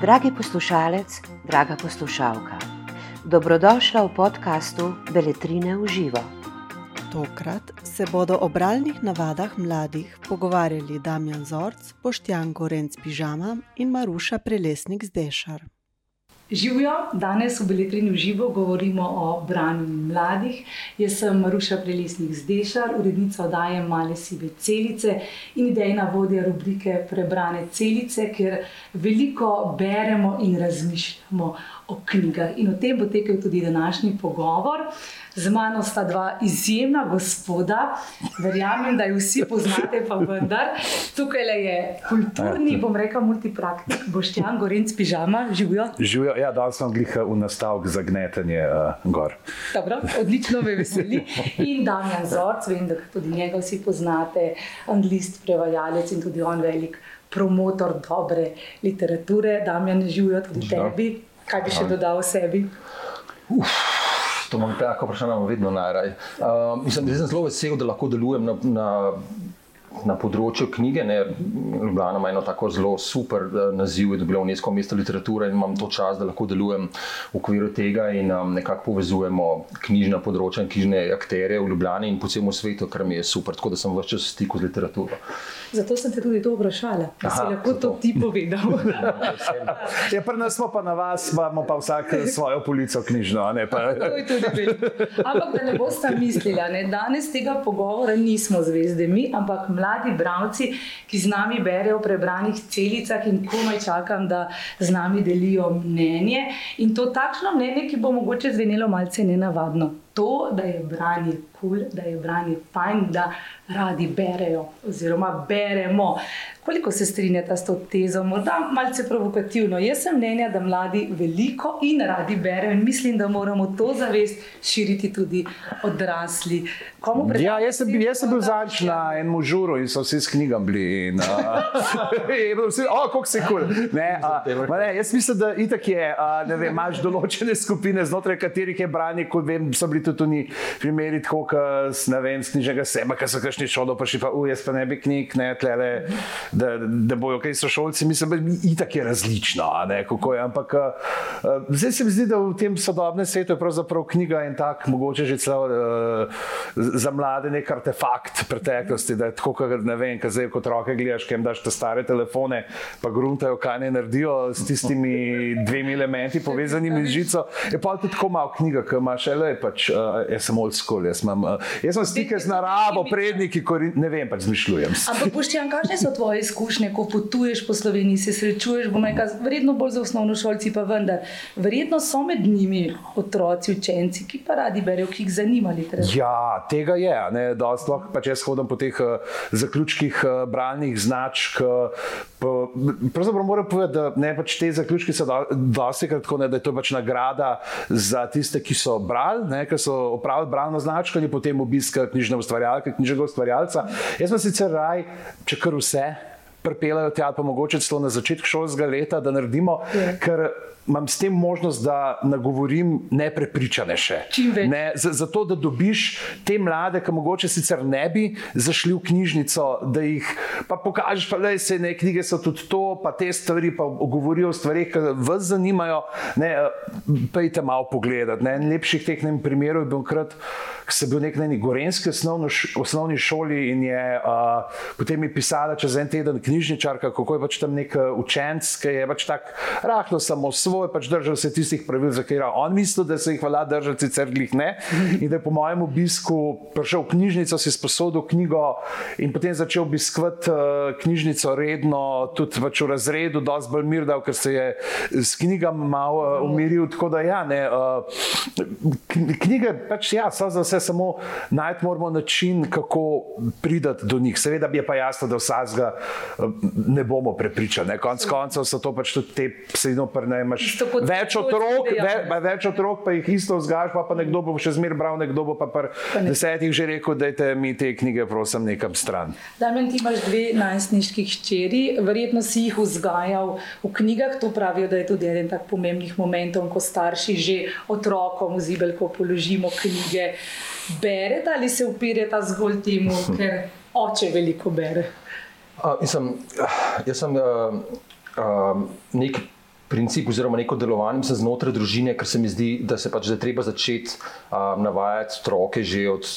Dragi poslušalec, draga poslušalka, dobrodošla v podkastu Beletrine v živo. Tokrat se bodo o bralnih navadah mladih pogovarjali Damjan Zorc, Boštjan Gorenc Pižama in Maruša Prelesnik Zdešar. Živijo, danes v Beletrini v živo govorimo o branju mladih. Jaz sem Maruša Prelesnik Zdešar, urednica oddaje Male Sive Celice in idejna vodja rubrike Prebrane celice, ker veliko beremo in razmišljamo o knjigah. In o tem bo tekel tudi današnji pogovor. Z mano sta dva izjemna gospoda, verjamem, da jih vsi poznate, pa vendar. Tukaj je kulturni, bom rekel, multipraktik, Boštjan, Gorenc, pižama, živijo. Živijo, ja, da sem jih v nastavek za gnetenje uh, gor. Dobro, odlično me veseli. In Damjan Zorc, vem, da tudi njega vsi poznate, anglist, prevajalec in tudi on velik promotor dobre literature. Damjan, živijo tudi tebi. Kaj bi še dodal o sebi? Uf. To imam tako vprašanje, vedno najraje. Uh, mislim, da sem zelo vesel, da lahko delujem na, na, na področju knjige. Ne. Ljubljana ima eno tako zelo super uh, naziv, da je bilo UNESCO mesto literature in imam to čas, da lahko delujem v okviru tega in um, nekako povezujemo knjižna področja in knjižne akterje v Ljubljani in po celem svetu, kar mi je super, tako da sem vse čas v stiku z literaturo. Zato sem te tudi to vprašala, da si lahko to ti povedal. ja, pri nas smo pa na vas, imamo pa vsak svojo polico knjižno. Ne, ampak da ne boste mislili, ne, danes tega pogovora nismo zvezde mi, ampak mladi bravci, ki z nami berejo v prebranih celicah in komaj čakam, da z nami delijo mnenje. In to takšno mnenje, ki bo mogoče zvenelo malce nenavadno. To, da je branje kul, cool, da je branje fajn, da radi berejo, oziroma beremo. Koliko se strinjate s to tezo, morda malce provokativno? Jaz sem mnenja, da mladi veliko in radi berejo in mislim, da moramo to zavest širiti tudi odrasli. Ja, jaz sem, jaz sem bil zadnjič na enem žuru in so vsi s knjigami bili. In, uh, vsi, oh, kako se kul. Cool. Jaz mislim, da itak je, uh, ne vem, imaš določene skupine, znotraj katerih je branje, kot vem, so bili tudi oni primeri, tako kot, ne vem, z knjižnega seba, ki so kakšni šolo, pa še pa, uh, jaz pa ne bi knjig, ne, tlele da, da bojo kaj so šolci, mislim, da je tako različno. Je, ampak uh, zdaj se mi zdi, da v tem sodobnem svetu je pravzaprav knjiga in tako, mogoče že celo uh, za mlade nek artefakt preteklosti. Da je tako, kot ne vem, kaj zdaj kot roke gledaš, kem daš te stare telefone, pa gruntajo, kaj ne naredijo s tistimi dvemi elementi povezanimi z žico. Je pa tudi tako malo knjiga, ki imaš, le pač, uh, jaz sem old school, jaz imam, uh, jaz imam stike z naravo, predniki, ne vem, pač zmišljujem. Ampak, Boštjan, kakšne so tvoje izkušnje, ko potuješ po Sloveniji, se srečuješ, bom rekel, vredno bolj za osnovno šolci, pa vendar. Verjetno so med njimi otroci, učenci, ki pa radi berejo, ki jih zanima literatura. Ja, tega je. Sploh pa če hodim po teh uh, zaključkih uh, bralnih značk. Uh, pravzaprav moram povedati, da ne, pač te zaključke so dosti krat tako, ne, da je to pač nagrada za tiste, ki so brali, ne, ki so opravili bralno značko in potem obiska knjižne ustvarjalke, knjižnega ustvarjalca. Jaz sem sicer raj, če kar vse pripeljajo tja, pa mogoče celo na začetku šolskega leta, da naredimo, je. Ja. ker imam s tem možnost, da nagovorim neprepričane še. Ne, zato, da dobiš te mlade, ki mogoče sicer ne bi zašli v knjižnico, da jih pa pokažeš, pa da se ne knjige so tudi to, pa te stvari, pa govorijo o stvarih, ki vas zanimajo. Ne, pejte malo pogledati. Ne, lepših teh primerov je bil krat sem bil nek na neki gorenski osnovni šoli in je uh, potem mi pisala čez en teden knjižničarka, kako je pač tam nek učenec, ki je pač tako rahlo samo svoj, pač držal se tistih pravil, za katera on misli, da se jih vala držati, sicer glih ne. In da je po mojem obisku prišel v knjižnico, si sposodil knjigo in potem začel obiskovati uh, knjižnico redno, tudi pač v razredu, dosti bolj mir dal, ker se je s knjigami malo uh, umiril. Tako da ja, ne, uh, knjige pač ja, so za vse samo najti moramo način, kako pridati do njih. Seveda je pa jasno, da vsega eh, ne bomo prepričani. Konec koncev so to pač tudi te psino, ne imaš več otrok, ve, več otrok, pa jih isto vzgajaš, pa, pa nekdo bo še zmer bral, nekdo bo pa pri desetih že rekel, da je mi te knjige prosim nekam stran. Damien, ti imaš dve najstniški hčeri, verjetno si jih vzgajal v knjigah, to pravijo, da je tudi eden tak pomembnih momentov, ko starši že otrokom v zibelko položimo knjige berete ali se upirate zgolj temu, ker oče veliko bere? Uh, mislim, jaz sem uh, uh, nek princip oziroma neko delovanje znotraj družine, ker se mi zdi, da se pač da treba začeti uh, navajati stroke že od.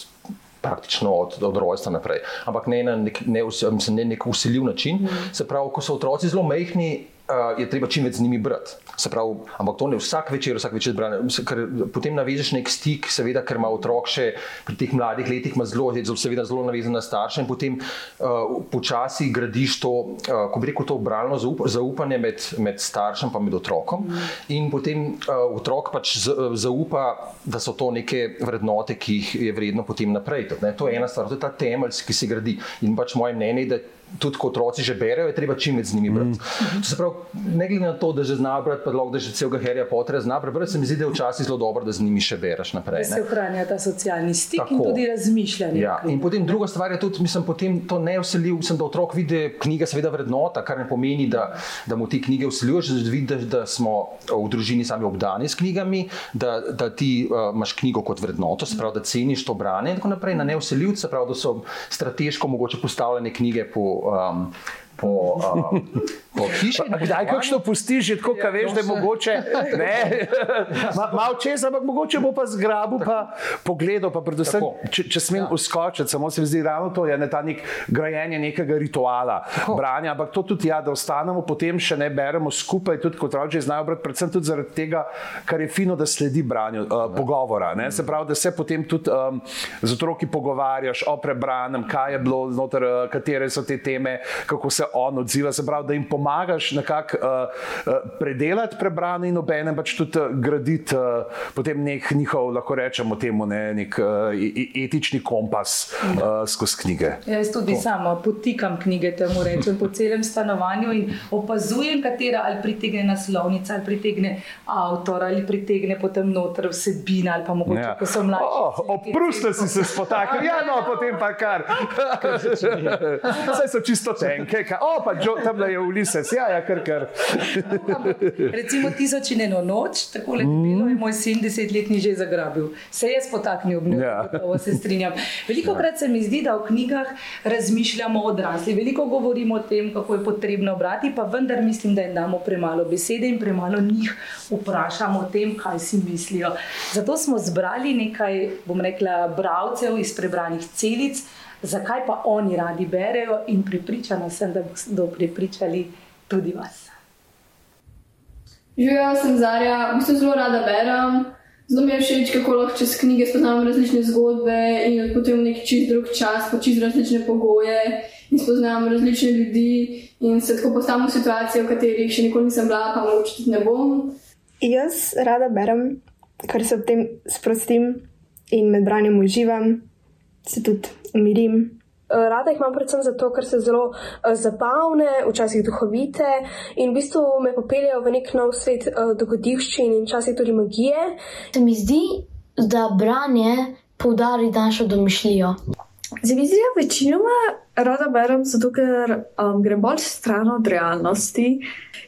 Praktično od, od rojstva naprej. Ampak ne na nek, ne, mislim, ne nek usiljiv način. Mm. Se pravi, ko so otroci zelo mehki, uh, je treba čim več z njimi brati. Pravi, ampak to ne vsak večer, vsak večer brane. Ker potem navežeš nek stik, seveda, ker ima otrok še pri teh mladih letih zelo, seveda, zelo navezan na starše in potem uh, počasi gradiš to, uh, ko bi rekel, to obralno zaup zaupanje med, med staršem in otrokom. Mm. In potem uh, otrok pač zaupa, da so to neke vrednote, ki jih je vredno potem naprej. Tudi, to je ena stvar, to je ta temelj, ki se gradi. In pač moje mnenje je, da tudi ko otroci že berejo, je treba čim več z njimi brati. Mm. To se pravi, ne glede na to, da že znajo brati, pa lahko da že celega Harryja Pottera zna prebrati, se mi zdi, da je včasih zelo dobro, da z njimi še bereš naprej. Da se ohranja ta socialni stik Tako. in tudi razmišljanje. Ja. In potem druga stvar je tudi, mislim, potem to ne usiljiv, sem, da otrok vidi knjige, seveda vrednota, kar ne pomeni, da, da mu ti knjige usiljuješ, da vidiš, da smo v družini sami obdani s knjigami, da, da ti uh, imaš knjigo kot vrednoto, se pravi, da ceniš to branje in tako naprej. Na neusiljivce, se pravi, da so strateško mogoče postavljene knjige po um, po, uh, po hiši. Kdaj kakšno pustiš, že tako, ja, veš, da je mogoče. Ma, Malo čez, ampak mogoče bo pa zgrabil, pa pogledal. Pa predvsem, če, če smem ja. uskočiti, samo se mi zdi ravno to, je ne ta nek grajenje nekega rituala tako. branja. Ampak to tudi ja, da ostanemo, potem še ne beremo skupaj, tudi kot otroci znajo brati, predvsem tudi zaradi tega, kar je fino, da sledi branju uh, pogovora. Ne? Se pravi, da se potem tudi um, z otroki pogovarjaš o prebranem, kaj je bilo znotraj, katere so te teme, kako se on odziva, se pravi, da jim pomagaš nekako uh, predelati prebrane in obenem pač tudi uh, graditi uh, potem nek njihov, lahko rečemo temu, ne, nek uh, etični kompas uh, skozi knjige. Ja, jaz tudi to. sama potikam knjige, temu rečem, po celem stanovanju in opazujem, katera ali pritegne naslovnica, ali pritegne avtor, ali pritegne potem noter vsebina, ali pa mogoče, ja. ko so mladi. Oh, Oprusite si se spotaknili, ja, no, potem pa kar. Vse so čisto tenke, o, pa jo, tam je Ulises, ja, ja, kar kar. Recimo tisoč in eno noč, tako le bilo je moj sin desetletni že zagrabil. Se je spotaknil ob njej, ja. se strinjam. Veliko krat se mi zdi, da v knjigah razmišljamo o odrasli. Veliko govorimo o tem, kako je potrebno brati, pa vendar mislim, da jim damo premalo besede in premalo njih vprašamo o tem, kaj si mislijo. Zato smo zbrali nekaj, bom rekla, bravcev iz prebranih celic zakaj pa oni radi berejo, in pripričana sem, da bodo pripričali tudi vas. Živijo, sem Zarja, v bistvu zelo rada berem. Zelo mi je všeč, kako lahko čez knjige spoznam različne zgodbe in odpotujem v neki čist drug čas, po čist različne pogoje in spoznam različne ljudi in se tako postavim v situacije, v katerih še nikoli nisem bila, pa mogoče tudi ne bom. Jaz rada berem, ker se ob tem sprostim in med branjem uživam, se tudi umirim. Eh, rada jih imam predvsem zato, ker so zelo uh, zabavne, včasih duhovite in v bistvu me popeljajo v nek nov svet uh, dogodivščin in včasih tudi magije. Se mi zdi, da branje poudari našo domišljijo. Za mi zdi, da večinoma rada berem, zato ker um, grem bolj stran od realnosti.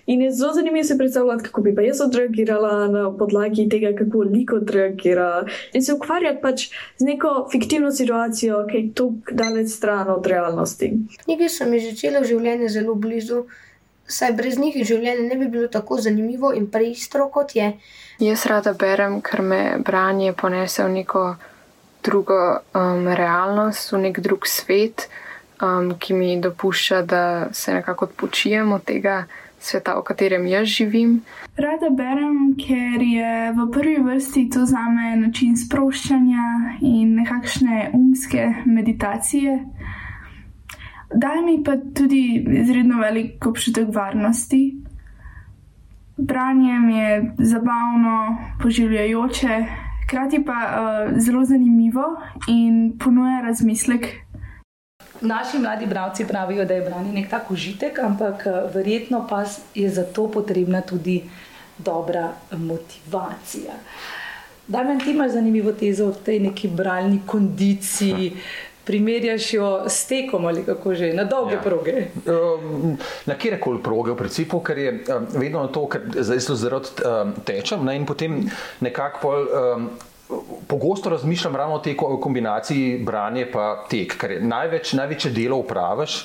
In je zelo zanimivo se predstavljati, kako bi pa jaz odreagirala na podlagi tega, kako liko odreagira. In se ukvarjati pač z neko fiktivno situacijo, ki je tukaj daleč stran od realnosti. Knjige so mi začele življenje zelo blizu, saj brez njih življenje ne bi bilo tako zanimivo in preistro kot je. Jaz rada berem, ker me branje ponese v neko drugo um, realnost, v nek drug svet, um, ki mi dopušča, da se nekako odpočijem od tega sveta, v katerem jaz živim. Rada berem, ker je v prvi vrsti to za me način sproščanja in nekakšne umske meditacije. Daj mi pa tudi izredno velik občutek varnosti. Branje je zabavno, poživljajoče, hkrati pa uh, zelo zanimivo in ponuja razmislek Naši mladi bralci pravijo, da je branje nek tak užitek, ampak eh, verjetno pa je za to potrebna tudi dobra motivacija. Damien, ti imaš zanimivo tezo o tej neki bralni kondiciji. Primerjaš jo s tekom ali kako že, na dolge ja. proge. Um, na kjer koli proge, v principu, ker je um, vedno to, kar zdaj zelo zelo um, tečem. Ne, in potem nekako. Um, pogosto razmišljam ravno o tej kombinaciji branje in tek, ker največ, največje delo upraviš,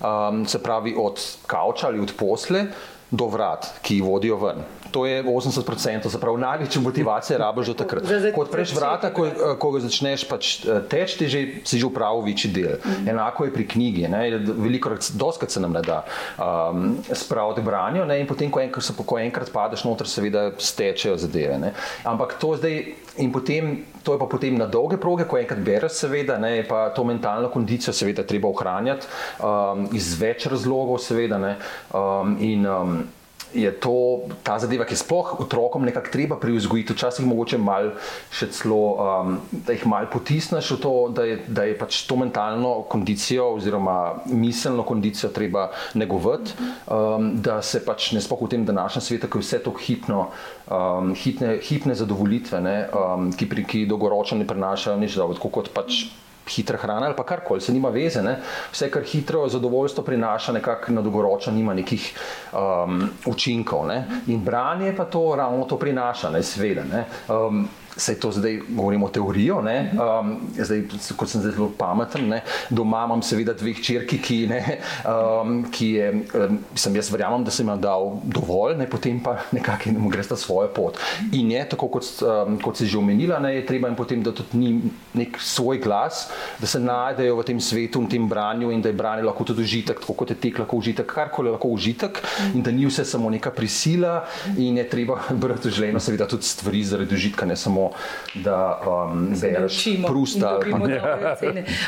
um, se pravi od kavča ali od posle do vrat, ki vodijo ven. To je 80%, zapravo največja motivacija rabiš do takrat. Ko odpreš vrata, ko, ko začneš pač eh, teči, ti že, si že upravil večji del. Enako je pri knjigi. Ne? Veliko krat, doskrat se nam ne da um, spraviti branjo ne? in potem, ko enkrat, ko enkrat padeš noter, seveda stečejo zadeve. Ne? Ampak to zdaj in potem. To je pa potem na dolge proge, ko enkrat bereš, seveda, ne, pa to mentalno kondicijo, seveda, treba ohranjati um, iz več razlogov, seveda. Ne, um, in, um, je to ta zadeva, ki je sploh otrokom nekako treba privzgojiti, včasih mogoče malo še celo, um, da jih malo potisneš v to, da je, da je pač to mentalno kondicijo oziroma miselno kondicijo treba negovati, um, da se pač ne spoh v tem današnjem svetu, ko je vse to hitno, um, hitne, hitne zadovolitve, ne, um, ki, pri, ki dolgoročno ne prenašajo nič, da kot pač hitra hrana ali karkoli, se nima veze. Ne? Vse, kar hitro zadovoljstvo prinaša, nekako na dolgoročno nima nekih um, učinkov. Ne? In branje pa to ravno to prinaša, ne sveda. Ne? Um, Sej to zdaj govorimo o teoriji, um, kot sem zdaj zelo pameten. Ne? Doma imam seveda dve črki, ki, um, ki je, um, sem jaz verjamem, da sem jim dal dovolj, ne? potem pa nekako jim gre sta svojo pot. In je tako, kot, um, kot si že omenila, ne? je treba jim potem dati tudi nek svoj glas, da se najdejo v tem svetu in tem branju in da je branje lahko tudi užitek, tako kot je tek lahko užitek, karkoli lahko užitek in da ni vse samo neka prisila in je treba brati v življenju seveda tudi stvari zaradi užitka, ne samo da um, bereš prusta.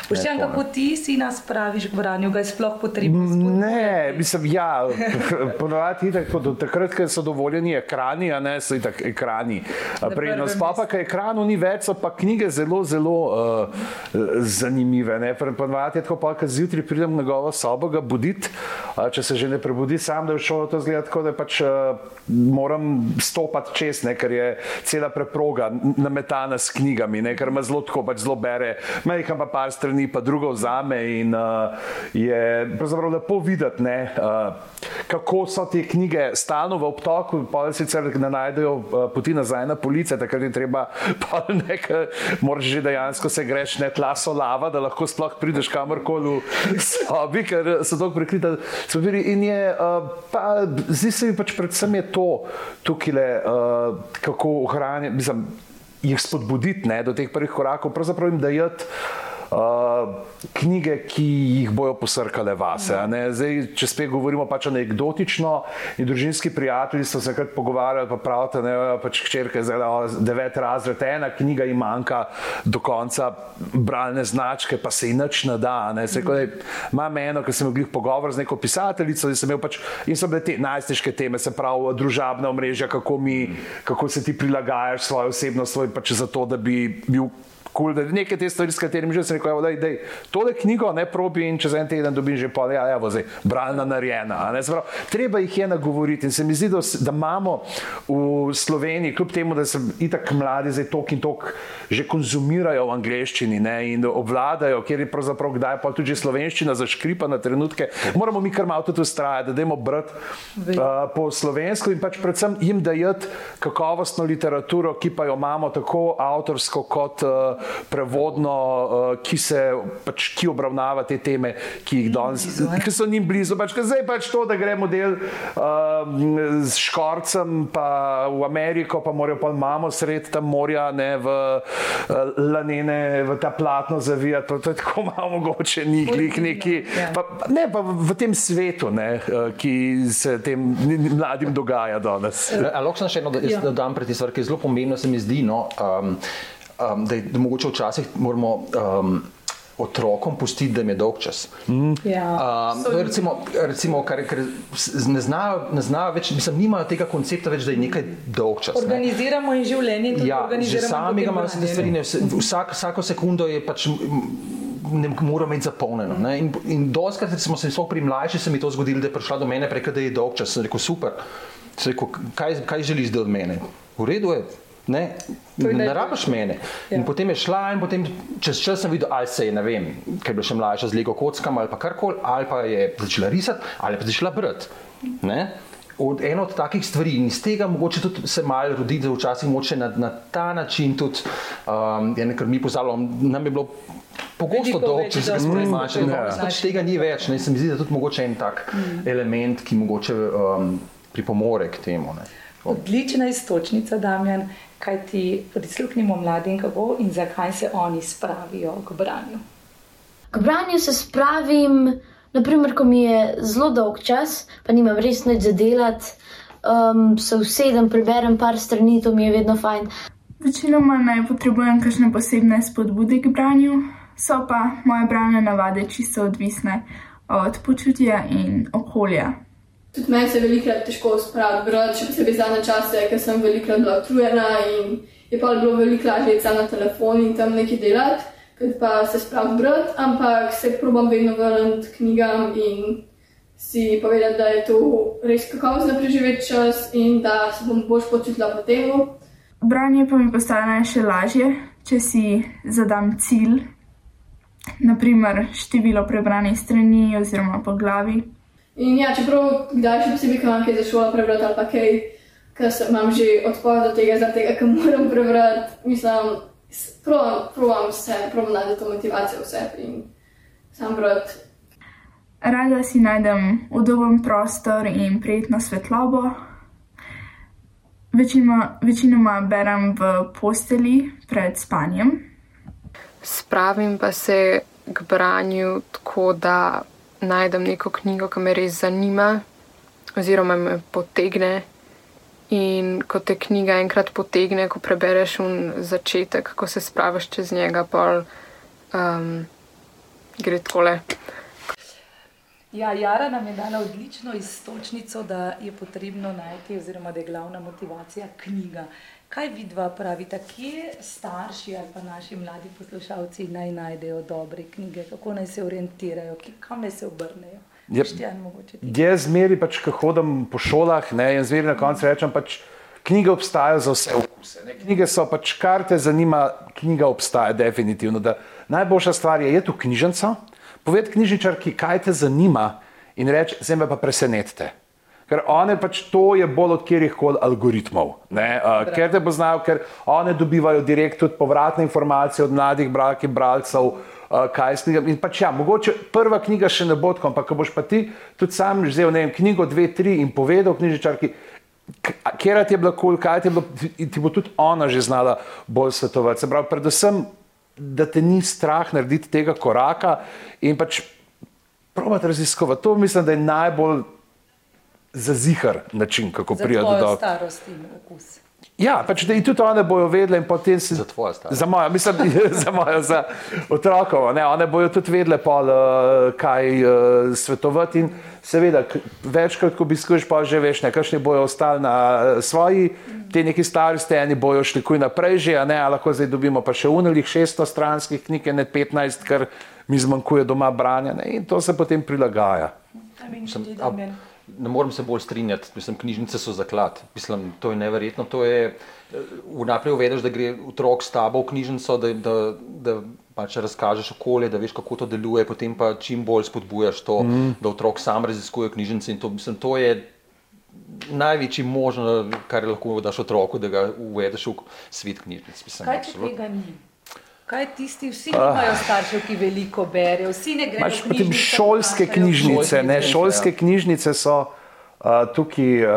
Poštjan, kako ti si nas praviš k branju, ga je sploh potrebno? Ne, mislim, ja, ponovati je tako, da takrat, ko so dovoljeni ekrani, a ne so itak ekrani. Prednost pa, pa, ker ekranov ni več, so pa knjige zelo, zelo uh, zanimive. Ponovati je tako, pa, ker zjutraj pridem na govo sobo ga buditi, uh, če se že ne prebudi sam, da je šlo to zgleda tako, da pač uh, moram stopati čez, ne, ker je cela preproga nametana s knjigami, ne, ker ima zelo tako, pač zelo bere, majhen pa par strani, pa drugo vzame in uh, je pravzaprav lepo videti, ne, uh, kako so te knjige stalno v obtoku, pa sicer ne najdejo uh, poti nazaj na police, takrat je treba pa nekaj, moraš že dejansko se greš, ne, tla so lava, da lahko sploh prideš kamorkoli v sobi, ker so tako prekrita. In je, uh, pa zdi se mi pač predvsem je to tukaj, uh, kako ohranjati, jih spodbuditi ne, do teh prvih korakov, pravzaprav jim dajati uh, knjige, ki jih bojo posrkale vase. Zdaj, če spet govorimo pač anekdotično, in družinski prijatelji so se kar pogovarjali, pa pravite, da je pač hčerka zdaj devet razred, ena knjiga jim manjka do konca bralne značke, pa se inač ne da. Ne. Se, mm. Imam eno, ki sem imel pogovor z neko pisateljico in, pač, in so bile te najstniške teme, se pravi družabna omrežja, kako, mi, kako se ti prilagajaš svojo osebnost, svoj, pač zato, da bi bil cool, da nekaj te stvari, s katerimi že sem rekel, da je tole knjigo, ne probi in čez en teden dobim že pol, ja, evo, zdaj, bralna narejena. Treba jih je nagovoriti in se mi zdi, da, da imamo v Sloveniji, kljub temu, da se itak mladi zdaj tok in tok že konzumirajo v angleščini ne, in obvladajo, kjer je pravzaprav kdaj pa tudi slovenščina zaškripa na trenutke, moramo mi kar malo tudi ustrajati, da dajmo brati uh, po slovensko in pač predvsem jim dajati kakovostno literaturo, ki pa jo imamo tako avtorsko kot uh, prevodno, uh, ki se pač, ki obravnava te teme, ki, danes, ki so njim blizu. Pač, zdaj pač to, da gremo del uh, s škorcem, pa v Ameriko, pa morajo pa imamo sred tam morja, ne v uh, lanene, v ta platno zavijati. To, to je tako malo mogoče, ni glih neki. Ja. Pa, ne pa v tem svetu, ne, ki se tem mladim dogaja danes. Lahko sem še eno, da ja. dodam pred tisto, kar je zelo pomembno, se mi zdi. No, um, um, da je da mogoče včasih moramo. Um, Otrokom pustiti, da jim je dolg čas. Mm. Ja, um, recimo, recimo, kar, kar ne znajo, ne znajo več, mislim, nimajo tega koncepta več, da je nekaj dolg čas. Organiziramo ne. in življenje. Ja, že sami imamo vse te stvari. Vsak, vsako sekundo je pač. Ne moramo imeti zapolnjeno. Ne? In, in doskrat, recimo, se pri mlajših se mi to zgodilo, da je prišla do mene, preka, da je dolg čas. Sem rekel, super. Sem rekel, kaj, kaj želiš zdaj od mene? V redu je, Ne, ne rabiš mene. Ja. In potem je šla, in potem čez čas sem videl, ali se je, ne vem, ker je bila še mlajša z Lego kockami ali karkoli, ali pa je začela risati, ali pa je začela brati. od, ena od takih stvari in iz tega mogoče tudi se malo rodi, da včasih moče na, na ta način tudi, um, ja, ker mi pozabljamo, nam je bilo pogosto dolgo, če se spremljaš, da pač tega ni več. Ne, se mi zdi, da tudi mogoče en tak mm. element, ki mogoče um, pripomore k temu. Ne. Odlična istočnica, Damjan, kaj ti prisluhnimo mladim, kako in zakaj se oni spravijo k branju. K branju se spravim. Naprimer, ko mi je zelo dolg čas, pa nimam res nič za delati, um, se usedem, preberem par strani, to mi je vedno fajn. Večinoma ne potrebujem kakšne posebne spodbude k branju, so pa moje branje navade čisto odvisne od počutja in okolja. Tudi meni se velikokrat težko spraviti, brati, še posebej zadnje čase, ker sem velikokrat bila utrujena in je pa bilo veliko lažje na telefon in tam nekaj delati pa se spravim brati, ampak se probujem vedno vrniti knjigam in si povedati, da je to res kakovostno preživeti čas in da se bom bolj počutila po tem. Branje pa mi postane še lažje, če si zadam cilj, naprimer število prebranih strani oziroma po glavi. In ja, čeprav kdaj še posebej kam kaj za šolo prebrati ali pa kaj, ker imam že odpor do tega, zaradi tega, ker moram prebrati, mislim, Probujem se, probujem najti to motivacijo v sebi in sam brati. Rada si najdem udoben prostor in prijetno svetlobo. Večinoma, večinoma berem v posteli pred spanjem. Spravim pa se k branju tako, da najdem neko knjigo, ki me res zanima, oziroma me potegne In ko te knjiga enkrat potegne, ko prebereš začetek, ko se spraviš čez njega, pa um, gre takole. Ja, Jara nam je dala odlično istočnico, da je potrebno najti, oziroma da je glavna motivacija knjiga. Kaj vi dva pravite, kje starši ali pa naši mladi poslušalci naj najdejo dobre knjige, kako naj se orientirajo, kam naj se obrnejo? Jaz zmeri, pač, ko hodim po šolah, ne, in zmeri na koncu rečem, pač, knjige obstajajo za vse okuse. Ne. Knjige so pač, kar te zanima, knjiga obstaja definitivno. Da, najboljša stvar je, je tu knjižnica, poved knjižničarki, kaj te zanima in reč, zdaj me pa presenetite. Ker one pač to je bolj od kjerih koli algoritmov. Uh, ker te poznajo, ker one dobivajo direkt tudi povratne informacije od mladih bralk in bralcev, uh, kaj s knjigami. In pač ja, mogoče prva knjiga še ne bo tako, ampak ko boš pa ti tudi sam vzel vem, knjigo, dve, tri in povedal knjižničarki, kje ti je bilo kul, cool, kaj ti je bilo, ti bo tudi ona že znala bolj svetovati. Se pravi, predvsem, da te ni strah narediti tega koraka in pač probati raziskovati. To mislim, da je najbolj zazihar način, kako prijeti do starosti in okusa. Ja, pač, da tudi one bojo vedele in potem si. Za tvoje stanje. Za mojo, mislim, za mojo, za otrokovo. Ne, one bojo tudi vedele, pol, uh, kaj uh, svetovati in seveda, večkrat, ko obiskuješ, pa že veš, nekakšni bojo ostali na uh, svoji, te neki stari steni bojo šli kuj naprej že, a ne, a lahko zdaj dobimo pa še unilih 600 stranskih knjig, ne 15, ker mi zmanjkuje doma branja ne, in to se potem prilagaja. Mislim, ne morem se bolj strinjati, mislim, knjižnice so zaklad. Mislim, to je neverjetno. To je, vnaprej uvedeš, da gre otrok s tabo v knjižnico, da, da, da pač razkažeš okolje, da veš, kako to deluje, potem pa čim bolj spodbujaš to, mm. da otrok sam raziskuje knjižnice. To, mislim, to je največji možno, kar lahko daš otroku, da ga uvedeš v svet knjižnic. Mislim, Kaj če tega ni? Kaj tisti, vsi imajo staršev, ki veliko berejo, vsi ne grejo v knjižnice? Šolske knjižnice, ne, šolske knjižnice so uh, tukaj uh,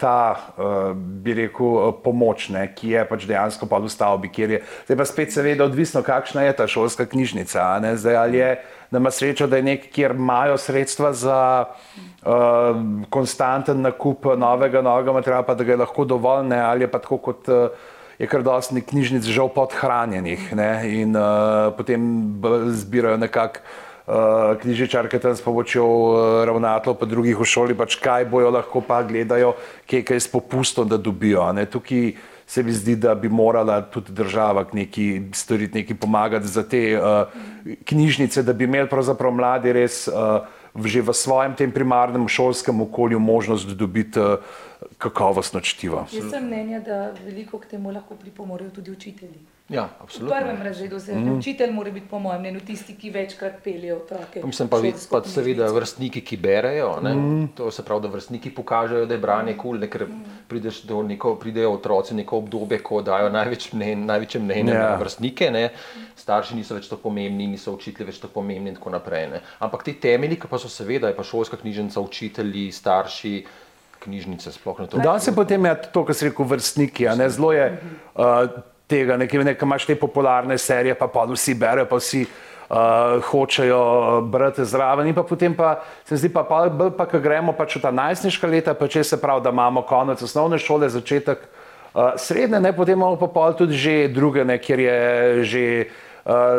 ta, uh, bi rekel, pomoč, ne, ki je pač dejansko pa v stavbi, kjer je. Zdaj pa spet seveda odvisno, kakšna je ta šolska knjižnica. Ne, zdaj ali je, da ima srečo, da je nek, kjer imajo sredstva za uh, konstanten nakup novega, novega materiala, pa da ga je lahko dovolj, ne, ali je pa tako kot. Uh, je kar dosti knjižnic žal podhranjenih ne? in uh, potem zbirajo nekako uh, knjižničarke tam s pomočjo uh, ravnateljev, pa drugih v šoli, pač kaj bojo lahko pa gledajo, kje kaj s popustom, da dobijo. Ne? Tukaj se mi zdi, da bi morala tudi država neki storiti, neki pomagati za te uh, knjižnice, da bi imeli pravzaprav mladi res uh, že v svojem tem primarnem šolskem okolju možnost dobiti uh, kakovostno čtivo. Jaz sem mnenja, da veliko k temu lahko pripomorejo tudi učitelji. Ja, V absolutno. prvem razredu se Mhm. učitelj mora biti, po mojem mnenju, tisti, ki večkrat pelje otroke. Mislim pa, pa seveda vrstniki, ki berejo. Ne? Mm. To se pravi, da vrstniki pokažejo, da je branje kul, cool, ker prideš do neko, pridejo otroci v neko obdobje, ko dajo največ mnen, največje mnenje Ja. yeah. na vrstnike. Ne? Starši niso več tako pomembni, niso učitelji več tako pomembni in tako naprej. Ne? Ampak ti temelji, ki pa so seveda, je pa šolska knjižnica, učitelji, starši, knjižnice sploh ne to. Da se potem je to, kar si rekel, vrstniki, a ne zelo je uh, tega, nekaj, nekaj imaš te popularne serije, pa pa vsi berejo, pa vsi uh, hočejo brati zraven. In pa potem pa se zdi, pa, pa, bolj pa, ko gremo pač v ta najstniška leta, pa če se pravi, da imamo konec osnovne šole, začetek uh, srednje, ne, potem imamo pa pol tudi že druge, ne, kjer je že uh,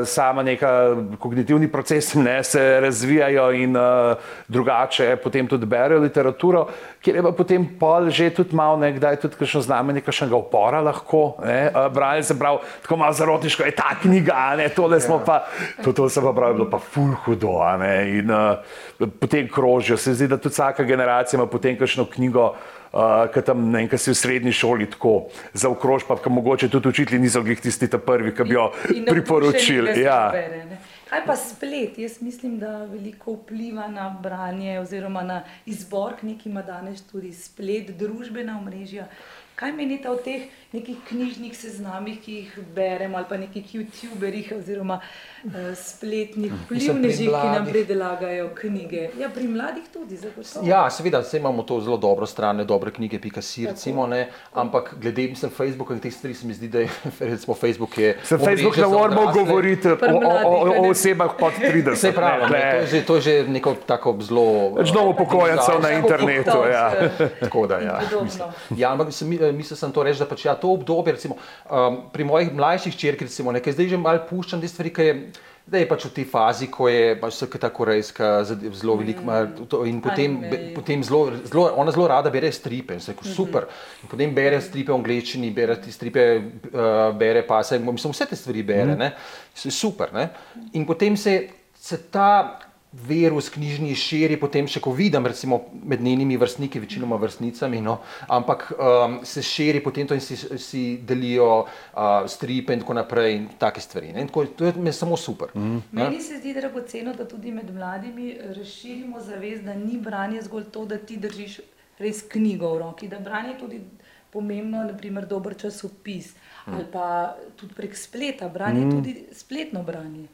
sama neka kognitivni procesi ne, se razvijajo in uh, drugače potem tudi berejo literaturo, kjer je pa potem pol že tudi malo nekdaj tudi kakšno znamenje kakšnega upora lahko, ne, uh, brali se prav, tako malo zarotniško, je ta knjiga, ne, tole smo pa, to, to se pa pravi, bilo pa ful hudo, a ne, in uh, potem krožijo, se zdi, da tudi vsaka generacija ima potem kakšno knjigo, Uh, ki tam ne vem, ki si v srednji šoli tako zaokrož, pa ki mogoče tudi učitelji niso bili tisti ta prvi, ki bi jo In navdušeni, priporočili. Ja. bere. Kaj pa splet? Jaz mislim, da veliko vpliva na branje oziroma na izbor knjig ima danes tudi splet, družbena omrežja. Kaj menite o teh nekih knjižnih seznamih, ki jih beremo, ali pa nekih youtuberjih oziroma uh, spletnih Mislim, vplivnežih, ki nam mladih. predelagajo knjige? Ja, pri mladih tudi, zagotovo. Ja, seveda, vse imamo to zelo dobro stran, dobre knjige, pika si, recimo, ne, ampak glede mislim, Facebooka in teh stvari se mi zdi, da je recimo, Facebook je. Se Facebook ne moramo odrasle. govoriti o, o, o, o osebah pod 30. Vse pravi, ne, ne, to, je že, to je že neko tako zelo. Več domu upokojencev na internetu, ja. Tako da, ja. Mislim, ja, ampak sem, mislil sem to reči, da pač ja, to obdobje, recimo, um, pri mojih mlajših črkih, nekaj zdaj že malo puščam te stvari, ki je. Da je pač v tej fazi, ko je pač vse ta korejska zelo velika mm. in potem, be, potem zelo, zelo, ona zelo rada bere stripe, in se rekel, super. In potem bere stripe v angleščini, bere ti stripe, uh, bere pa se, mislim, vse te stvari bere, Mhm. ne, super. Ne? In potem se, se ta virus knjižni širi, potem še ko vidim, recimo med njenimi vrstniki, večinoma vrstnicami, no, ampak um, se širi potem to in si, si delijo uh, stripe in tako naprej in take stvari. Ne? In tako, to je me samo super. Mm. Meni se zdi dragoceno, da tudi med mladimi razširimo zavest, da ni branje zgolj to, da ti držiš res knjigo v roki, da branje je tudi pomembno, naprimer dober časopis Mm. ali pa tudi prek spleta, branje mm. tudi spletno branje.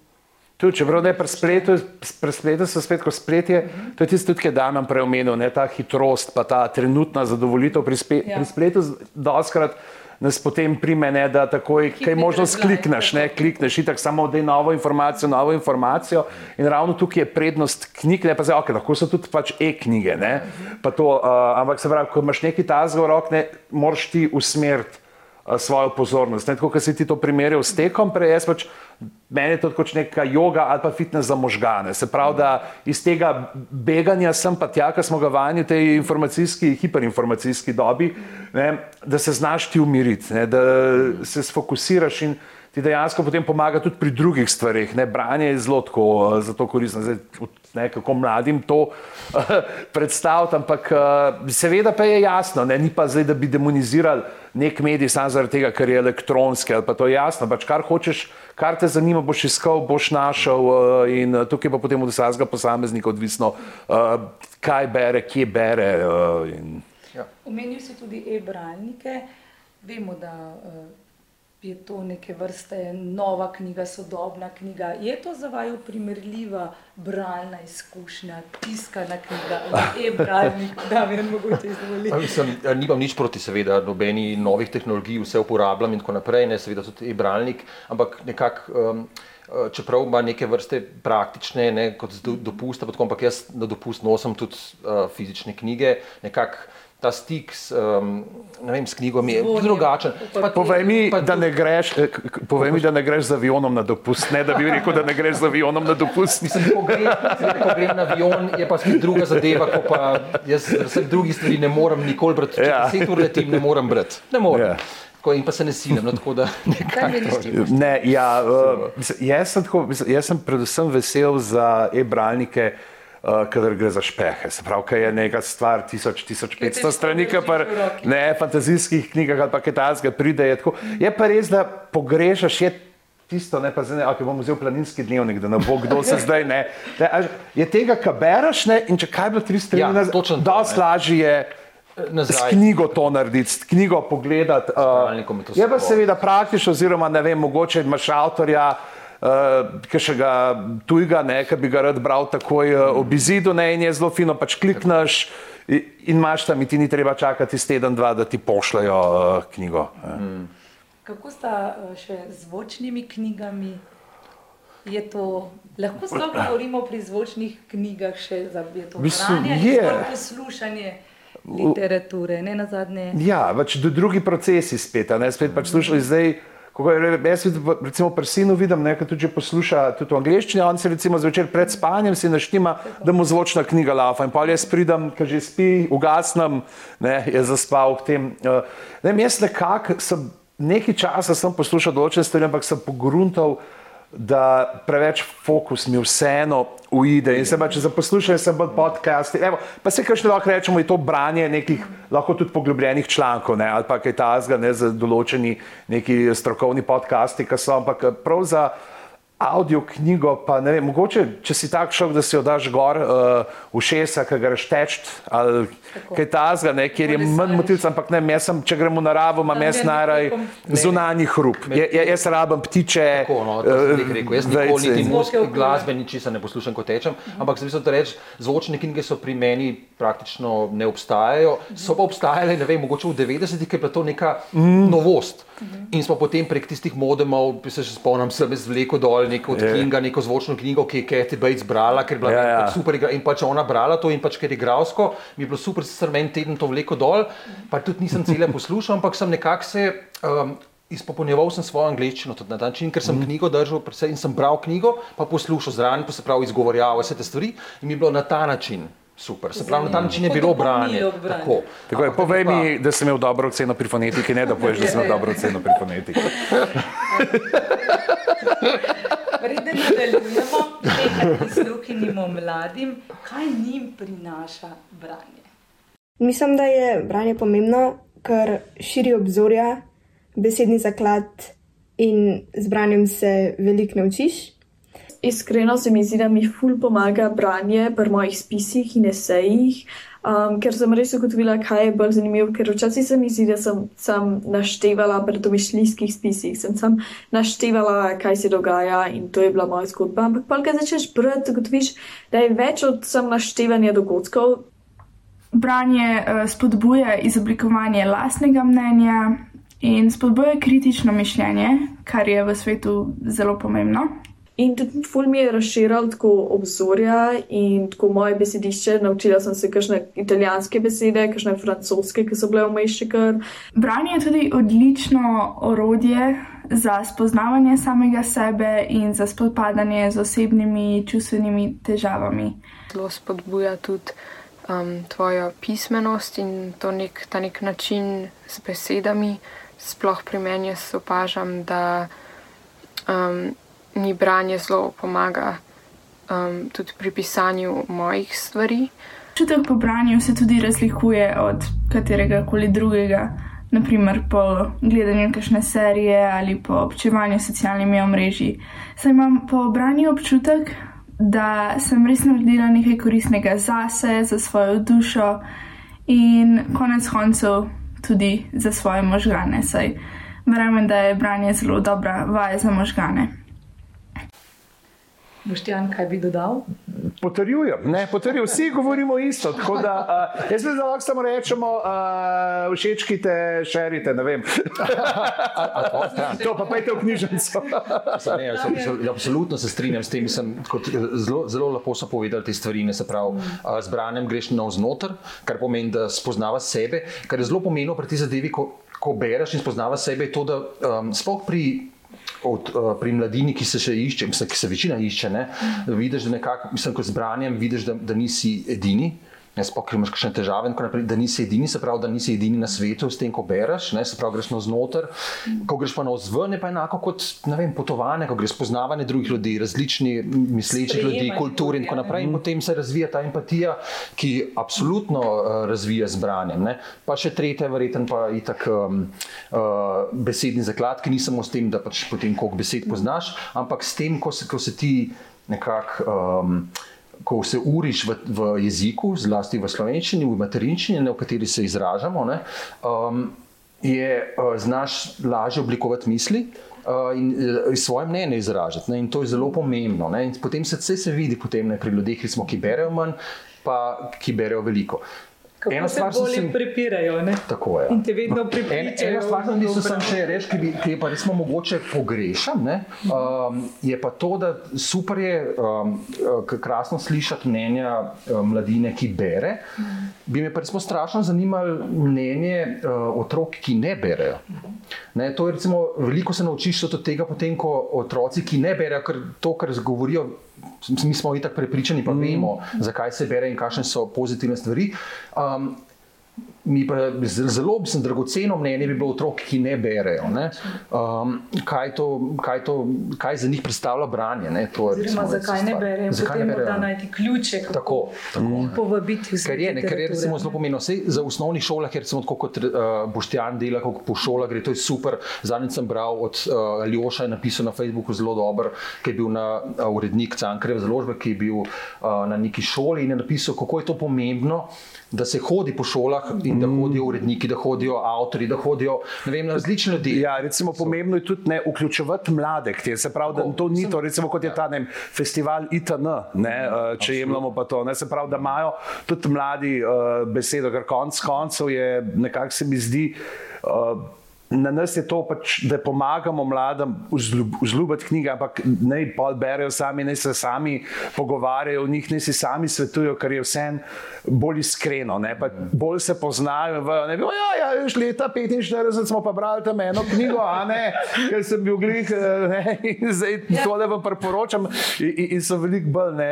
Tudi, čeprav ne pri spletu, pri spletu so spet, ko splet je, to je tisto, ki je Damjan prej omenil, ne, ta hitrost, pa ta trenutna zadovoljitev pri, spe, Ja. pri spletu, doskrat nas potem prime, ne, da takoj, kaj je možnost reply, klikneš, ne, klikneš itak samo da je novo informacijo, novo informacijo in ravno tukaj je prednost knjig, ne pa zdaj, ok, lahko so tudi pač e-knjige, ne, pa to, uh, ampak se pravi, ko imaš neki tazga v rok, ne, moraš ti usmeriti svojo pozornost. Ne, tako, kot si ti to primerjal s tekom, prej jaz pač, meni je to kot neka joga ali pa fitness za možgane. Se pravi, da iz tega beganja sem pa tja, ki smo ga vajeni v tej informacijski, hiperinformacijski dobi, ne, da se znaš ti umiriti, ne, da se sfokusiraš in ti dejansko potem pomaga tudi pri drugih stvarih. Ne. Branje je zelo tako, eh, zato koristno. Zdaj, ne, kako mladim to predstaviti, ampak eh, seveda pa je jasno, ne, ni pa zdaj, da bi demonizirali nek medij samo zaradi tega, ker je elektronski ali pa to je jasno, pač kar hočeš, kar te zanima, boš iskal, boš našel eh, in eh, tukaj pa potem od vsakega posameznika odvisno, eh, kaj bere, kje bere. eh, in- Omenil si tudi e-bralnike. Vemo, da uh, je to neke vrste nova knjiga, sodobna knjiga. Je to za vaju primerljiva bralna izkušnja, tiskana knjiga e-bralnik, da mi je mogoče izvoliti? A Mislim, eh, nimam nič proti, seveda, nobeni novih tehnologij, vse uporabljam in tako naprej, ne, seveda tudi e-bralnik, ampak nekako. Um, eh, Čeprav ima neke vrste praktične, ne, kot dopusta, ampak jaz na dopust nosim tudi uh, fizične knjige, nekako ta stik s, um, vem, s knjigami je Zvonjem. drugačen. Pa, Povej mi, da ne greš, eh, povej mi, da ne greš z avionom na dopust, ne da bi rekel, da ne greš z avionom na dopust. Mislim, ko grem, ko grem na avion, je pa spet druga zadeva, ko pa jaz vseh drugih stvari ne morem nikoli brati. Če Ja. deset ur letim, ne morem brati. Ne morem. Ja. Tako, in pa se ne silim, no, tako da? Ne, ja, uh, jaz, sem tako, jaz sem predvsem vesel za e-bralnike, uh, kadar gre za špehe. Se pravi, kaj je neka stvar 1000-1500 strani, ki pa ne fantazijskih knjigah ali pa kitajskega pride. Je, tako. je pa res, da pogrešaš je tisto, ne pa zdaj, ne, okay, bom vzel planinski dnevnik, da ne bo kdo se zdaj ne. ne a, je tega, kar bereš, ne, in če kaj bilo tri strani, Ja, točno to, dosti lažje je. Nazaj. S knjigo to narediti, s knjigo pogledati. Uh, je pa seveda praktično, oziroma ne vem, mogoče imaš avtorja, uh, ki še ga tujega, ki bi ga rad bral takoj uh, ob izidu, ne, in je zelo fino, pač klikneš in, imaš tam, in ti ni treba čakati teden, dva, da ti pošljajo uh, knjigo. Mm. Kako sta eh, še z zvočnimi knjigami? Je to, lahko sploh govorimo pri zvočnih knjigah, še za to branje zgolj poslušanje literature, ne na zadnje. Ja, pač drugi procesi spet, ne spet pač slušali zdaj. Kako jaz recimo pri sinu vidim, ne, ki tudi posluša tudi v angleščini, on se recimo zvečer pred spanjem si naštima, da mu zvočna knjiga lafa in pa jaz pridem, ki že spi, ugasnem, ne, je zaspal v tem. Uh, ne, jaz nekako sem nekaj časa sem poslušal določene stvari, ampak sem pogruntal, da preveč fokus mi vseeno uide. In se pa, če za poslušanje sem bolj podcasti, evo, pa se kaj še lahko rečemo, je to branje nekih lahko tudi poglobljenih člankov ne, ali pa kaj tazga, ne za določeni neki strokovni podcasti, ki so, ampak eh, prav za audio knjigo, pa ne vem, mogoče, če si tak šok, da si jo daš gor uh, v šesa, ki ga rešteč ali kaj tazga, ne, kjer je manj motilca, ampak ne, jaz sem, če gremo v naravo, imam jaz najraj zunanji hrup. Je, je, jaz rabim ptiče, Tako, no, rekel. Jaz nikoli niti in- muzike, glasbe, ničesar ne poslušam, kot tečem. Ampak sem mislil, da reči, zvočne knjige so pri meni praktično ne obstajajo. So pa obstajale, ne vem, mogoče v 90-ih, ker je bila to neka mm. novost. In smo potem prek tistih modemov, se še spomnim, sem jaz vlekel dol neko od Je. Kinga, neko zvočno knjigo, ki je Kathy Bates brala, ker je bila Ja, ja, ja. super igra. In pač ona brala to in pač ker je igralsko, mi je bilo super, sicer meni teden to vleko dol, pa tudi nisem cele poslušal, ampak sem nekako se. Um, Izpopolnjeval sem svojo angliščino tudi na ta način, ker sem mm. knjigo držal in sem bral knjigo, pa poslušal zraven, pa se pravi izgovorjal vse te stvari in mi je bilo na ta način super. Se pravi, na ta način je bilo branje. Tako. Tako je, povej mi, da sem imel dobro oceno pri fonetiki, ne da poveš, da sem imel dobro oceno pri fonetiki. Preden nadaljujemo, nekaj prisluhnimo mladim, kaj njim prinaša branje. Mislim, da je branje pomembno, ker širi obzorja, besedni zaklad in z branjem se veliko naučiš. Iskreno se mi zdi, da mi ful pomaga branje pri mojih spisih in esejih, um, ker sem res ugotovila, kaj je bolj zanimivo. Ker včasih se mi zdi, da sem sam naštevala pri domišljijskih spisih, sem sam naštevala, kaj se dogaja in to je bila moja zgodba. Ampak pa, ko začneš brati, ugotoviš, da je več od sam naštevanja dogodkov. Branje eh, spodbuja izoblikovanje lastnega mnenja in spodbuja kritično mišljenje, kar je v svetu zelo pomembno. In tudi ful mi je razširil tako obzorja in tako moje besedišče. Naučila sem se kakšne italijanske besede, kakšne francoske, ki so bile vmeš še kar. Branje je tudi odlično orodje za spoznavanje samega sebe in za spopadanje z osebnimi čustvenimi težavami. Zelo spodbuja tudi um, tvojo pismenost in to nek, ta nek način z besedami. Sploh pri meni opažam, da um, mi branje zelo pomaga um, tudi pri pisanju mojih stvari. Čutek po branju se tudi razlikuje od katerega koli drugega, naprimer po gledanju kakšne serije ali po občevanju s socialnimi omrežji. Saj imam po branju občutek, da sem res naredila nekaj koristnega zase, za svojo dušo in konec koncev tudi za svoje možgane. Saj verjamem, da je branje zelo dobra vaja za možgane. Boštjan, kaj bi dodal? Potrjujem, ne, potrjujem, vsi govorimo isto. Tako da, uh, jaz mislim, da lahko samo rečemo, uh, všečkite, šerite, ne vem. to pa pejte v knjižnico. Sa, ne, so, so, absolutno se strinjam s tem. Sem, kot, zelo, zelo lepo so povedali te stvari. Ne, se pravi, mm. z branjem greš navznoter, kar pomeni, da spoznavaš sebe. Kar je zelo pomembno pri tej zadevi, ko, ko bereš in spoznavaš sebe, je to, da um, sploh pri. Od, uh, pri mladini, ki se še išče, mislim, ki se večina išče, ne, vidiš, da nekako, mislim, ko z branjem vidiš, da, da nisi edini Sploh, ker imaš kakšne težave, naprej, da nisi edini, se pravi, da nisi edini na svetu s tem, ko bereš, ne, se pravi, greš na znotraj. Ko greš pa na ozven, je pa enako kot vem, potovanje, ko greš spoznavanje drugih ljudi, različni mislečih ljudi, kultur in tako naprej. In potem se razvija ta empatija, ki absolutno uh, razvija z branjem. Ne. Pa še tretja, verjetno pa je tak um, uh, besedni zaklad, ki ni samo s tem, da pač potem koliko besed poznaš, ampak s tem, ko se, ko se ti nekako. Um, ko se uriš v, v jeziku, zlasti v slovenščini, v materinščini, v kateri se izražamo, ne, um, je uh, znaš lažje oblikovati misli. Uh, in uh, svoje mnenje izražati. Ne, in to je zelo pomembno. Ne, potem se vse se vidi potem, ne, pri ljudeh, ki, smo, ki berejo manj, pa ki berejo veliko. Kako eno se bolje sem... prepirajo. Ne? Tako je. In te vedno pripričajo. En, ena stvar, ki so sem še reči, ki, ki je pa resmo mogoče pogrešam, ne, um, je pa to, da super je um, krasno slišati mnenja um, mladine, ki bere. Bi me pa resmo strašno zanimalo mnenje uh, otrok, ki ne berejo. Ne, to je recimo, veliko se naučiš od tega, potem, ko otroci, ki ne berejo, ker to, kar govorijo mi smo itak prepričani, pa mm. vemo, zakaj se bere in kakšne so pozitivne stvari. Um, Mi pa zelo bi dragoceno mnenje bi bilo otrok, ki ne berejo. Ne? Um, kaj, to, kaj, to, kaj za njih predstavlja branje? Ne? To je, recimo, zakaj ne berejo? Zakaj ne berejo? Da najti ključe, kako tako, tako. Mm. povabiti vse. Ker je, ker je recimo, zelo pomembno. Vse za osnovni šolah, ker recimo, kot uh, Boštjan dela, kako po šolah gre, to je super. Zadnjič sem bral od uh, Ljoša, je napisal na Facebooku zelo dober, ki je bil na uh, urednik Cankareve založbe, ki je bil uh, na neki šoli in je napisal, kako je to pomembno da se hodi po šolah in da hodijo uredniki, da hodijo avtori, da hodijo vem, različni ljudje. Ja, recimo, pomembno je tudi ne vključevati mlade, te, se pravi, da to ni to, recimo, kot je ta ne, festival ITN, ne, uh, če jemljamo pa to. Ne, se pravi, da imajo tudi mladi uh, besedo, ker konc koncev je nekako se mi zdi. Uh, na nas je to, pač, da pomagamo mladim vzljubiti knjige, ampak naj pa berejo sami, naj se sami pogovarjajo o njih, naj si sami svetujejo, kar je vse bolj iskreno, bolj se poznajo. Ne bi, ja, ja, leta 45 smo pa brali tam eno knjigo, a ne, ker sem bil glih ne? in zdaj ja. tole vam priporočam. In, in so veliko bolj, ne,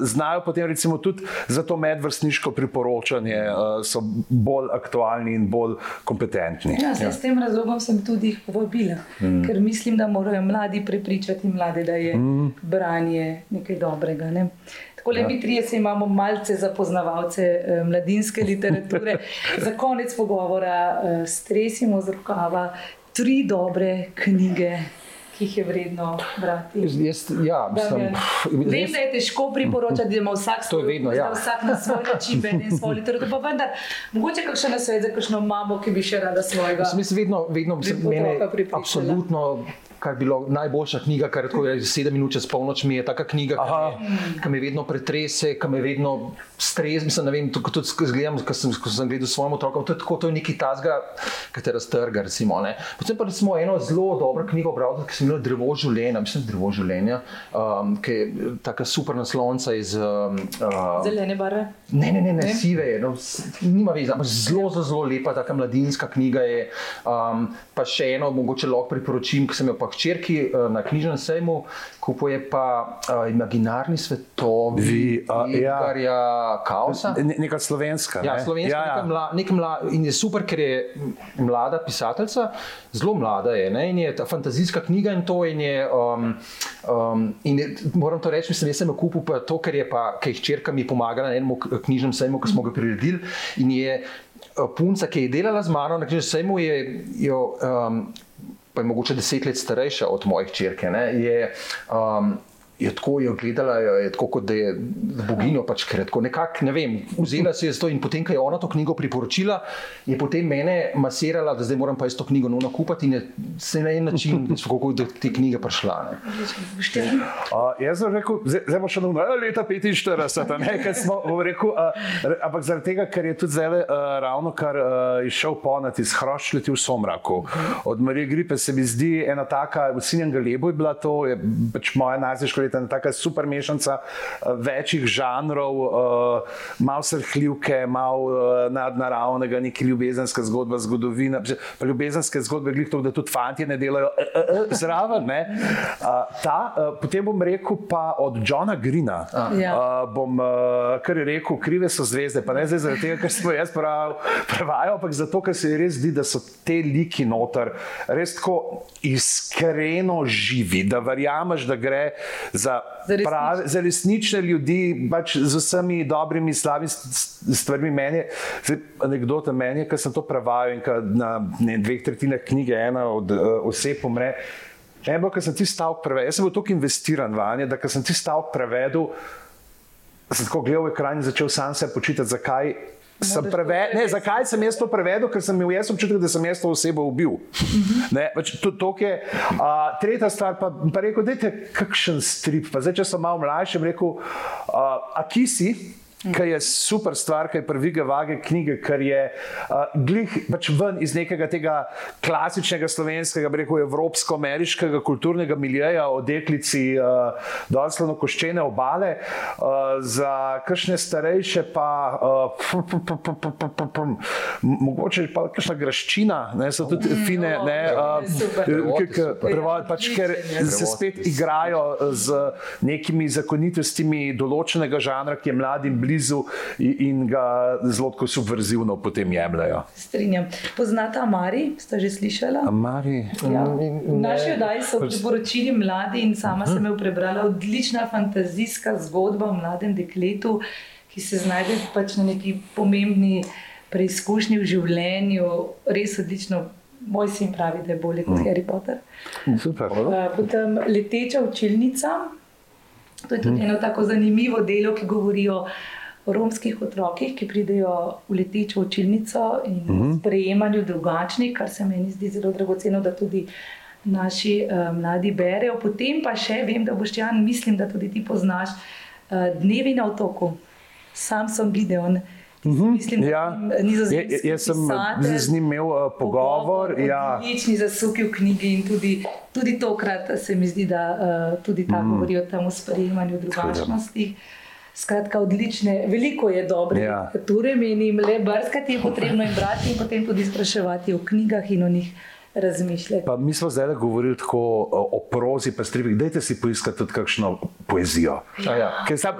znajo potem recimo tudi za to medvrstniško priporočanje, so bolj aktualni in bolj kompetentni. Ja, ja razlogom sem tudi jih povabila, mm. ker mislim, da morajo mladi prepričati mlade, da je mm. branje nekaj dobrega. Ne? Tako le ja. mi trije se imamo malce za poznavalce eh, mladinske literature. za konec pogovora eh, stresimo z rokava tri dobre knjige ki jih je vredno brati. Jaz, ja, mislim, Vem, jaz, da je težko priporočati, da ima vsak svoj vedno, ja. vsak na svoj način, in svoj literaturo. Pa vendar, mogoče kakšen na svet za kakšno mamo, ki bi še rada svojega. Mislim, vedno, vedno, mene, absolutno kar je bilo najboljša knjiga, kar je tako reči, sedem minut čez polnoč mi je ta knjiga, ki me vedno pretrese, ki me vedno strezi. Mislim, ne vem, tudi, tudi gledam, ko sem, ko sem gledal svojim otrokom, to je tako, to je neki tazga, ki te raztrga, recimo. Ne. Potem pa smo eno zelo dobro knjigo bral, ki sem imel drevo življenja, mislim, drevo življenja, um, ki je taka super naslonca iz. Um, uh, Zelene barve? Ne, ne, ne, ne, ne? sive je, no, nima veze, ampak zelo, zelo, zelo lepa, taka mladinska knjiga je. Um, pa še eno, mogoče lahko priporočim, ki sem jo pa hčerki uh, na knjižnem sejmu, kupuje pa uh, imaginarni svetovi, Edgarja ja. Kausa. Ne, neka slovenska. Ja, slovenska, ja, ja. Neka mla, neka mla, in je super, ker je mlada pisateljica, zelo mlada je, ne, in je ta fantazijska knjiga in to in je. Um, um, in je, moram to reči, mislim, da sem jo kupil pa to, ker je pa, ker je hčerka mi pomagala na enem knjižnem sejmu, ko smo ga priredili in je punca, ki je delala z mano na knjižnem sejmu, je jo. Um, pa je mogoče deset let starejša od mojih črke, je, um, je tako jo gledala, je tako kot da je boginjo, pač kratko. Nekako, ne vem, vzela si je to in potem, ko je ona to knjigo priporočila, je potem mene masirala, da zdaj moram pa jaz to knjigo nujno kupiti in se na en način, kako je do te knjige prišla. Uh, jaz sem rekel, zdaj bo še nujno, leta 45, nekaj smo rekel, uh, ampak zaradi tega, ker je tudi zdaj uh, ravno kar uh, išel ponati iz hroščliti v somraku. Od Marije Gripe se mi zdi ena taka, v sinjem galebu je bila to, je pač moja naziška let, ena taka super mešanica uh, večjih žanrov, uh, malo srhljivke, malo uh, nadnaravnega, neki ljubezenska zgodba, zgodovina, pa ljubezenske zgodbe, glih to, da tudi fanti ne delajo uh, uh, uh, zraven. Ne? Uh, ta, uh, potem bom rekel pa od Johna Greena, Ja. uh, bom uh, kar rekel, krive so zvezde, pa ne zdaj zaradi tega, ker smo jaz prav, prevajal, ampak zato, ker se res zdi, da so te liki noter res tako iskreno živi, da verjameš, da gre za, Za resnične. prave, za resnične ljudi, pač z vsemi dobrimi, slabimi stvarmi. Meni je, zdaj, anekdota meni je, ker sem to prevajal in na ne, dveh tretjinah knjige ena od uh, oseb umre. Eno, ker sem ti stavek prevedel, jaz sem bil tako investiran vanje, da sem ti stavek prevedel, sem tako gledal v ekran in začel sam se počitati, zakaj. Sem preve... ne, zakaj sem jaz to prevedel? Ker sem imel jaz občutek, da sem jaz to osebo ubil. Ne, pač to, to je. Uh, tretja stvar, pa, pa rekel, dajte kakšen strip. Pa zdaj, če sem malo mlajši, rekel, uh, a ki si? Kar je super stvar, kar je prvige vage knjige, kar je uh, glih pač ven iz nekega tega klasičnega slovenskega, rekel, evropsko-ameriškega kulturnega miljeja o deklici uh, doslovno koščene obale, uh, za kakšne starejše pa uh, pum, pum, pum, pum, pum, pum, pum, m- mogoče pa kakšna graščina, ne, so tudi fine, ne, uh, super. k- k- prevod, pač, ker se spet igrajo z nekimi zakonitostmi določenega žanra, ki je mladim blizu in in ga zelo subverzivno potem jemljajo. Strinjam. Poznata Mari, ste že slišala? Mari, Ja. V naši oddaji so priporočili mladi in sama sem jo prebrala. Odlična fantazijska zgodba o mladem dekletu, ki se znajde pač na neki pomembni preizkušnji v življenju. Res odlično. Moj sin pravi, da je bolje kot Harry Potter. super. Uh, Potem leteča učilnica. To je tudi eno tako zanimivo delo, ki govori o o romskih otrokih, ki pridejo v letečo učilnico in Mhm. sprejemanju drugačnih, kar se meni zdi zelo dragoceno, da tudi naši uh, mladi berejo. Potem pa še vem, da boš Jan, mislim, da tudi ti poznaš uh, Dnevi na otoku, Samson Gideon. Mislim, da Ja, je jaz sem pisatelj. z njim imel uh, pogovor. Ja. Odlični zasuki v knjigi in tudi, tudi tokrat se mi zdi, da uh, tudi ta mm. govori o tem sprejemanju drugačnosti. Skratka, odlične, veliko je dobre Ja. literature, menim, le brskati je potrebno in brati in potem tudi spraševati o knjigah in o njih razmišljati. Pa mi smo zdaj govorili tako o, prozi, pa stripih. Dajte si poiskati tudi kakšno poezijo. A ja. Ker sam,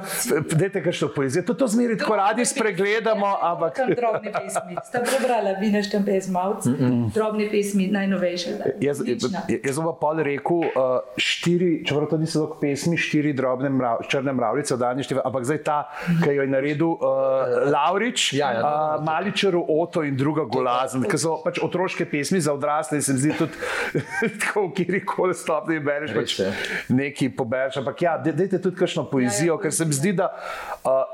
dajte kakšno poezijo. To, to zmeri tako radi spregledamo, ampak. Tam drobne pesmi. Ste prebrala, vi našte pesmavci, mm -mm. drobne pesmi, najnovejše. Jaz, jaz bom pa pol rekel, uh, štiri, čeprav to niso tako pesmi, štiri drobne mrav, črne mravljice, danjišteve, ampak zdaj ta, ki jo je naredil uh, Laurič, Ja, ja, dobro, uh, Maličeru, Oto in druga Golazen, ki so pač otroške pesmi za odrasle se mi zdi tudi tako, kjer koli stopni bereš, pač je. nekaj pobereš. Ampak ja, daj- dajte tudi kakšno poezijo, Ja, ja, ker se mi zdi, da. Uh,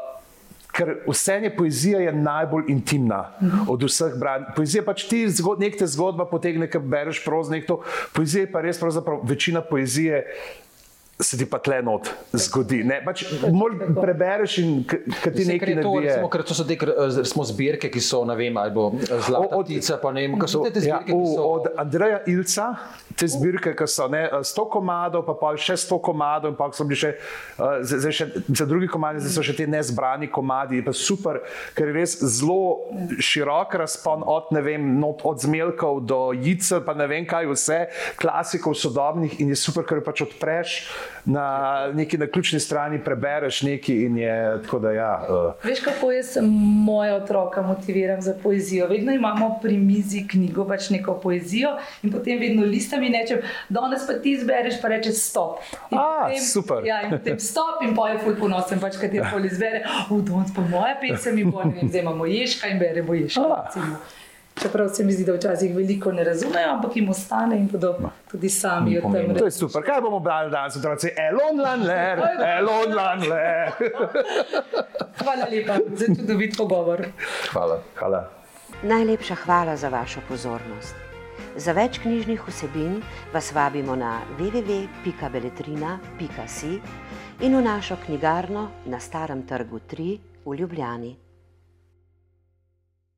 Ker vse je poezija je najbolj intimna od vseh branj. Poezija pač ti zgod, nekaj zgodba potegne, ki bereš proz, nekto. Poezija je pa res pravzaprav večina poezije. Se ti pa tle not zgodi. Ne, pač prebereš in k- kad ti nekaj to, naredi. recimo, ker to so te kar, eh, smo zbirke, ki so, ne vem, ali bo eh, Zlata Od- ptica, pa ne vem, kaj so te Ja, zbirke, ki v- so... od Andreja Ilca, te zbirke, ki so ne, 100 komadov, pa pol še 100 komadov, in pa so bili še, uh, zdaj še za drugi komadi, zdaj so še ti nezbrani komadi. Pa super, ker je res zelo širok razpon od, ne vem, not, od zmelkov do jice, pa ne vem kaj vse, klasikov sodobnih in je super, ker jo pač odpreš na neki na ključni strani, prebereš nekaj in je tako da ja. Uh, Veš, kako jaz moja otroka motiviram za poezijo? Vedno imamo pri mizi knjigo, pač neko poezijo, in potem vedno listam in rečem, danes pa ti izbereš, pa rečeš stop. In A, super. Ja, in potem stop, in pa je ful ponosen, pač kateri koli izbere. V danes pa moja pesem in bo, ne vem, zdaj imamo Ježka in beremo Ježka. A. recimo. Čeprav se mi zdi, da včasih veliko ne razumejo, ampak jim ostane in bodo tudi sami o tem to je super. Kaj bomo brali danes, otroci? Elon Lanler, Elon Lanler. Hvala lepa za čudovit pogovor. Hvala. Hvala. Najlepša hvala za vašo pozornost. Za več knjižnih vsebin vas vabimo na www.beletrina.si in v našo knjigarno na Starem trgu 3 v Ljubljani.